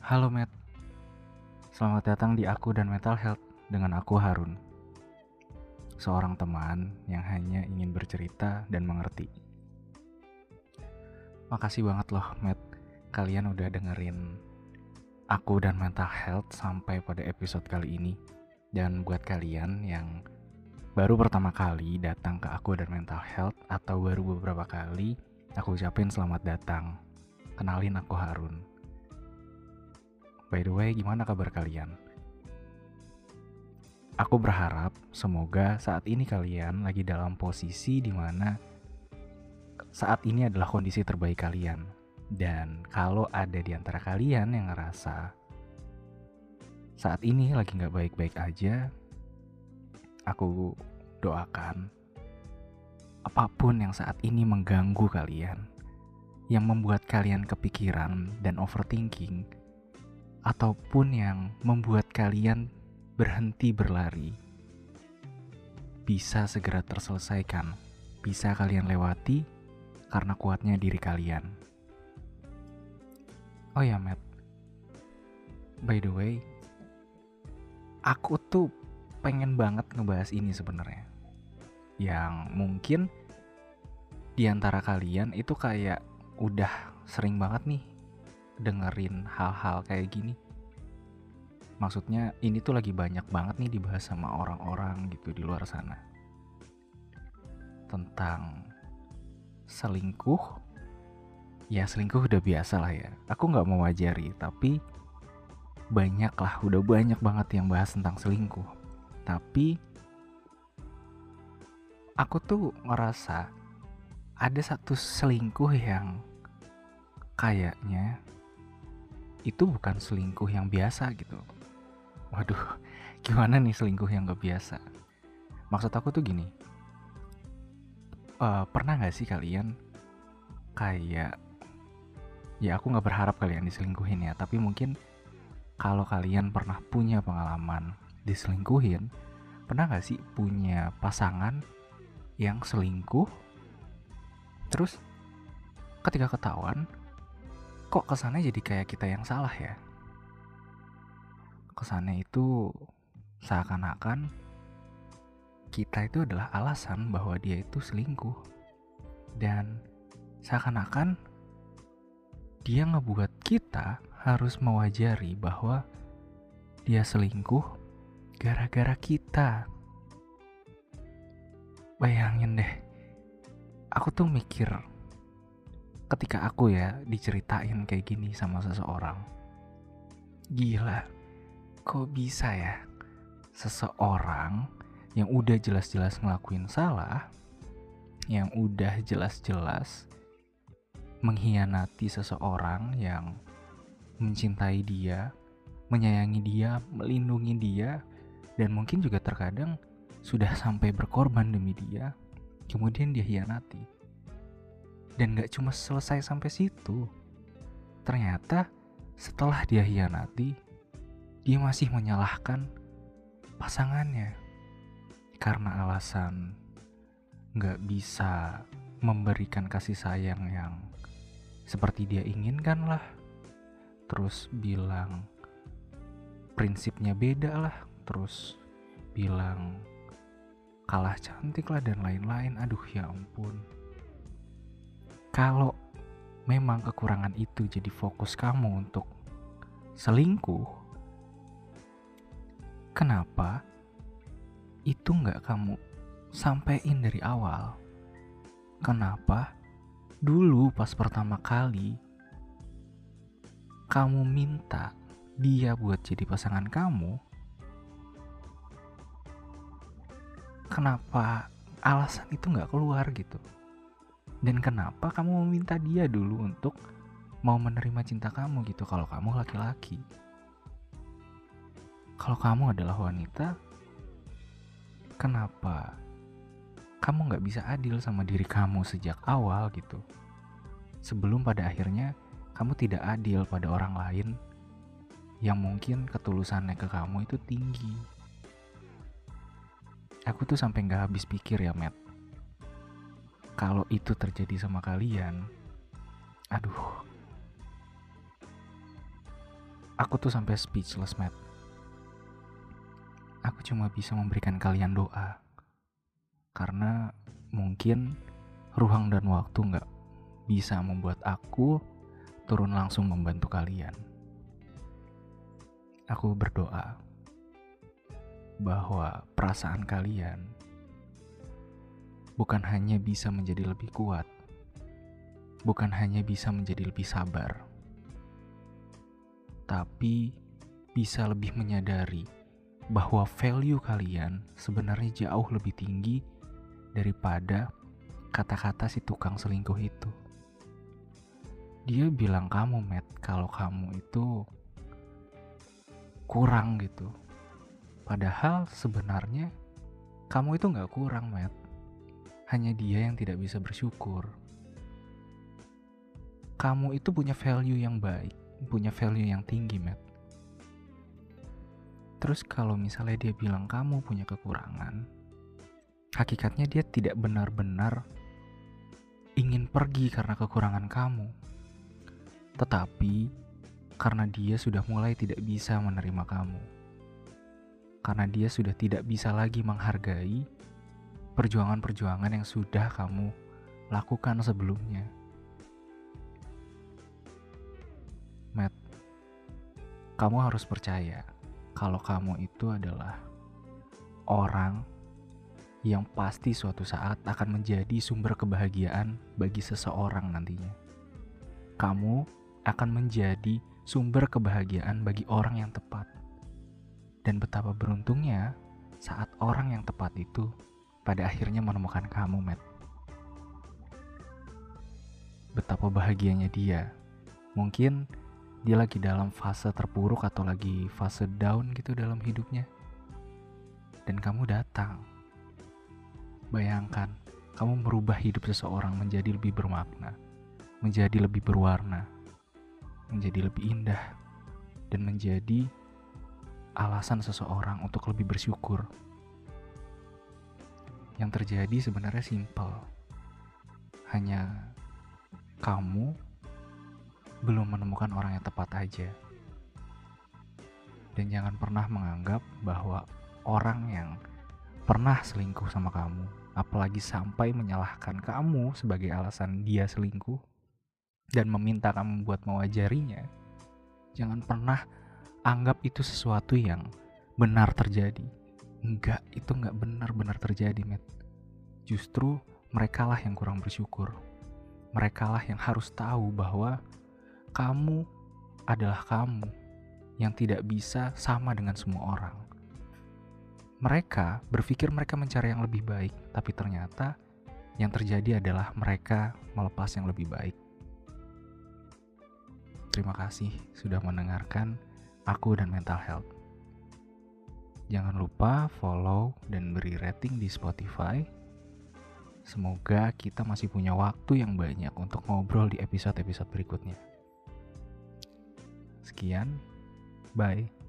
Halo Matt, selamat datang di Aku dan Mental Health dengan aku Harun. Seorang teman yang hanya ingin bercerita dan mengerti. Makasih banget loh Matt, kalian udah dengerin Aku dan Mental Health sampai pada episode kali ini. Dan buat kalian yang baru pertama kali datang ke Aku dan Mental Health atau baru beberapa kali, aku ucapin selamat datang. Kenalin aku Harun. By the way, gimana kabar kalian? Aku berharap semoga saat ini kalian lagi dalam posisi di mana saat ini adalah kondisi terbaik kalian. Dan kalau ada di antara kalian yang ngerasa saat ini lagi nggak baik-baik aja, aku doakan apa pun yang saat ini mengganggu kalian, yang membuat kalian kepikiran dan overthinking, ataupun yang membuat kalian berhenti berlari, bisa segera terselesaikan, bisa kalian lewati karena kuatnya diri kalian. Oh ya, Matt. By the way, aku tuh pengen banget ngebahas ini sebenarnya. Yang mungkin di antara kalian itu kayak udah sering banget nih dengerin hal-hal kayak gini. Maksudnya ini tuh lagi banyak banget nih dibahas sama orang-orang gitu di luar sana. Tentang selingkuh. Ya selingkuh udah biasa lah ya. Aku nggak mau wajari, tapi banyak lah, udah banyak banget yang bahas tentang selingkuh. Tapi aku tuh ngerasa ada satu selingkuh yang kayaknya itu bukan selingkuh yang biasa gitu. Waduh, gimana nih selingkuh yang gak biasa? Maksud aku tuh gini, uh, pernah gak sih kalian kayak, ya aku gak berharap kalian diselingkuhin ya, tapi mungkin kalau kalian pernah punya pengalaman diselingkuhin, pernah gak sih punya pasangan yang selingkuh, terus ketika ketahuan, kok kesannya jadi kayak kita yang salah ya? Kesannya itu seakan-akan kita itu adalah alasan bahwa dia itu selingkuh. Dan seakan-akan dia ngebuat kita harus mewajari bahwa dia selingkuh gara-gara kita. Bayangin deh, aku tuh mikir ketika aku ya diceritain kayak gini sama seseorang. Gila, kok bisa ya seseorang yang udah jelas-jelas ngelakuin salah, yang udah jelas-jelas mengkhianati seseorang yang mencintai dia, menyayangi dia, melindungi dia, dan mungkin juga terkadang sudah sampai berkorban demi dia, kemudian dia hianati. Dan gak cuma selesai sampai situ. Ternyata setelah dia hianati, dia masih menyalahkan pasangannya. Karena alasan gak bisa memberikan kasih sayang yang seperti dia inginkan lah. Terus bilang prinsipnya beda lah. Terus bilang kalah cantik lah dan lain-lain. Aduh ya ampun. Kalau memang kekurangan itu jadi fokus kamu untuk selingkuh, kenapa itu nggak kamu sampein dari awal? Kenapa dulu pas pertama kali kamu minta dia buat jadi pasangan kamu, kenapa alasan itu nggak keluar gitu? Dan kenapa kamu meminta dia dulu untuk mau menerima cinta kamu gitu kalau kamu laki-laki? Kalau kamu adalah wanita, kenapa kamu nggak bisa adil sama diri kamu sejak awal gitu? Sebelum pada akhirnya kamu tidak adil pada orang lain yang mungkin ketulusannya ke kamu itu tinggi. Aku tuh sampai nggak habis pikir ya, Matt. Kalau itu terjadi sama kalian, aduh, Aku tuh sampai speechless, Matt. Aku cuma bisa memberikan kalian doa. Karena mungkin ruang dan waktu nggak bisa membuat aku turun langsung membantu kalian. Aku berdoa bahwa perasaan kalian bukan hanya bisa menjadi lebih kuat, bukan hanya bisa menjadi lebih sabar, tapi bisa lebih menyadari bahwa value kalian sebenarnya jauh lebih tinggi daripada kata-kata si tukang selingkuh itu. Dia bilang kamu Matt kalau kamu itu kurang gitu. Padahal sebenarnya kamu itu nggak kurang Matt hanya dia yang tidak bisa bersyukur. Kamu itu punya value yang baik punya value yang tinggi Matt. Terus kalau misalnya dia bilang kamu punya kekurangan hakikatnya dia tidak benar-benar ingin pergi karena kekurangan kamu. Tetapi karena dia sudah mulai tidak bisa menerima kamu, karena dia sudah tidak bisa lagi menghargai perjuangan-perjuangan yang sudah kamu lakukan sebelumnya. Matt, kamu harus percaya kalau kamu itu adalah orang yang pasti suatu saat akan menjadi sumber kebahagiaan bagi seseorang nantinya. Kamu akan menjadi sumber kebahagiaan bagi orang yang tepat. Dan betapa beruntungnya saat orang yang tepat itu pada akhirnya menemukan kamu, Matt. Betapa bahagianya dia. Mungkin dia lagi dalam fase terpuruk atau lagi fase down gitu dalam hidupnya. Dan kamu datang. Bayangkan, kamu merubah hidup seseorang menjadi lebih bermakna, menjadi lebih berwarna, menjadi lebih indah dan menjadi alasan seseorang untuk lebih bersyukur. Yang terjadi sebenarnya simpel. Hanya kamu belum menemukan orang yang tepat aja. Dan jangan pernah menganggap bahwa orang yang pernah selingkuh sama kamu, apalagi sampai menyalahkan kamu sebagai alasan dia selingkuh, dan meminta kamu buat mewajarinya, jangan pernah anggap itu sesuatu yang benar terjadi. Enggak, itu enggak benar-benar terjadi, Met. Justru mereka lah yang kurang bersyukur. Mereka lah yang harus tahu bahwa kamu adalah kamu yang tidak bisa sama dengan semua orang. Mereka berpikir mereka mencari yang lebih baik, tapi ternyata yang terjadi adalah mereka melepas yang lebih baik. Terima kasih sudah mendengarkan aku dan mental health. Jangan lupa follow dan beri rating di Spotify. Semoga kita masih punya waktu yang banyak untuk ngobrol di episode-episode berikutnya. Sekian, bye.